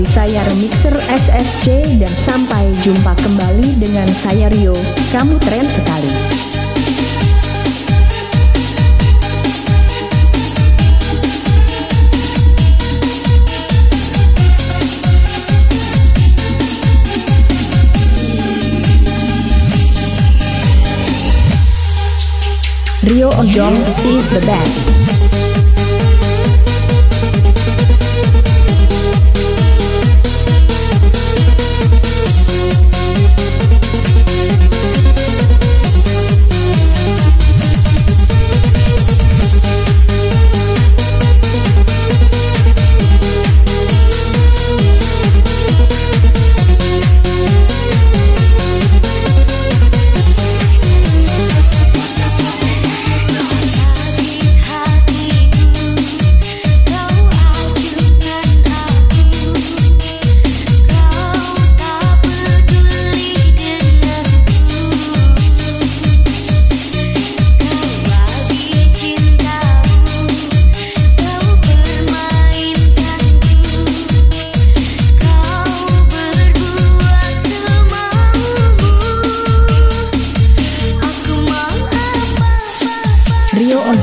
dari saya Remixer SSC dan sampai jumpa kembali dengan saya Rio. Kamu keren sekali. Rio Ojong is the best.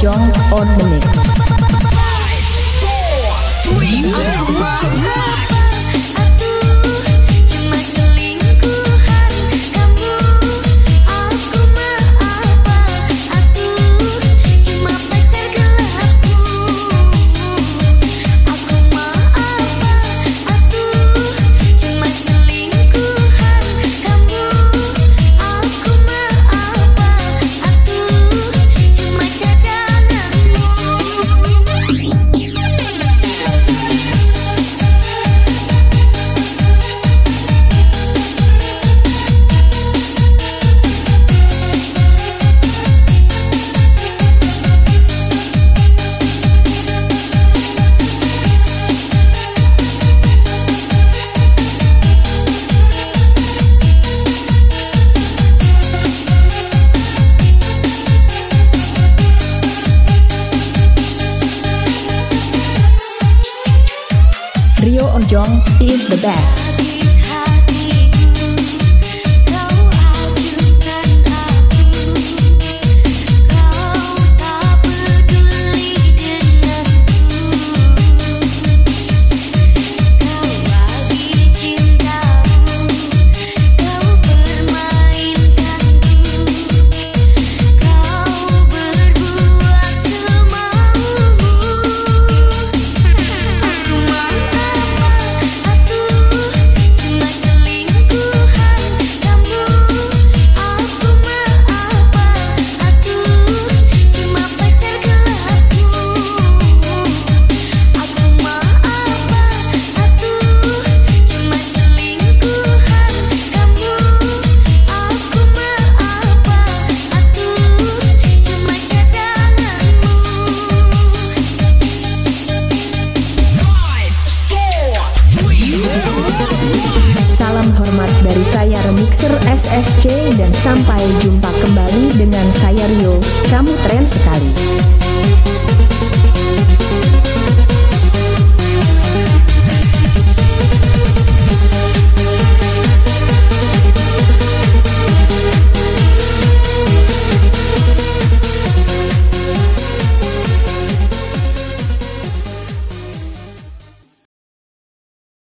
On the mix. Ojong is the best. Salam hormat dari saya Remixer SSC dan sampai jumpa kembali dengan saya Rio. Kamu keren sekali.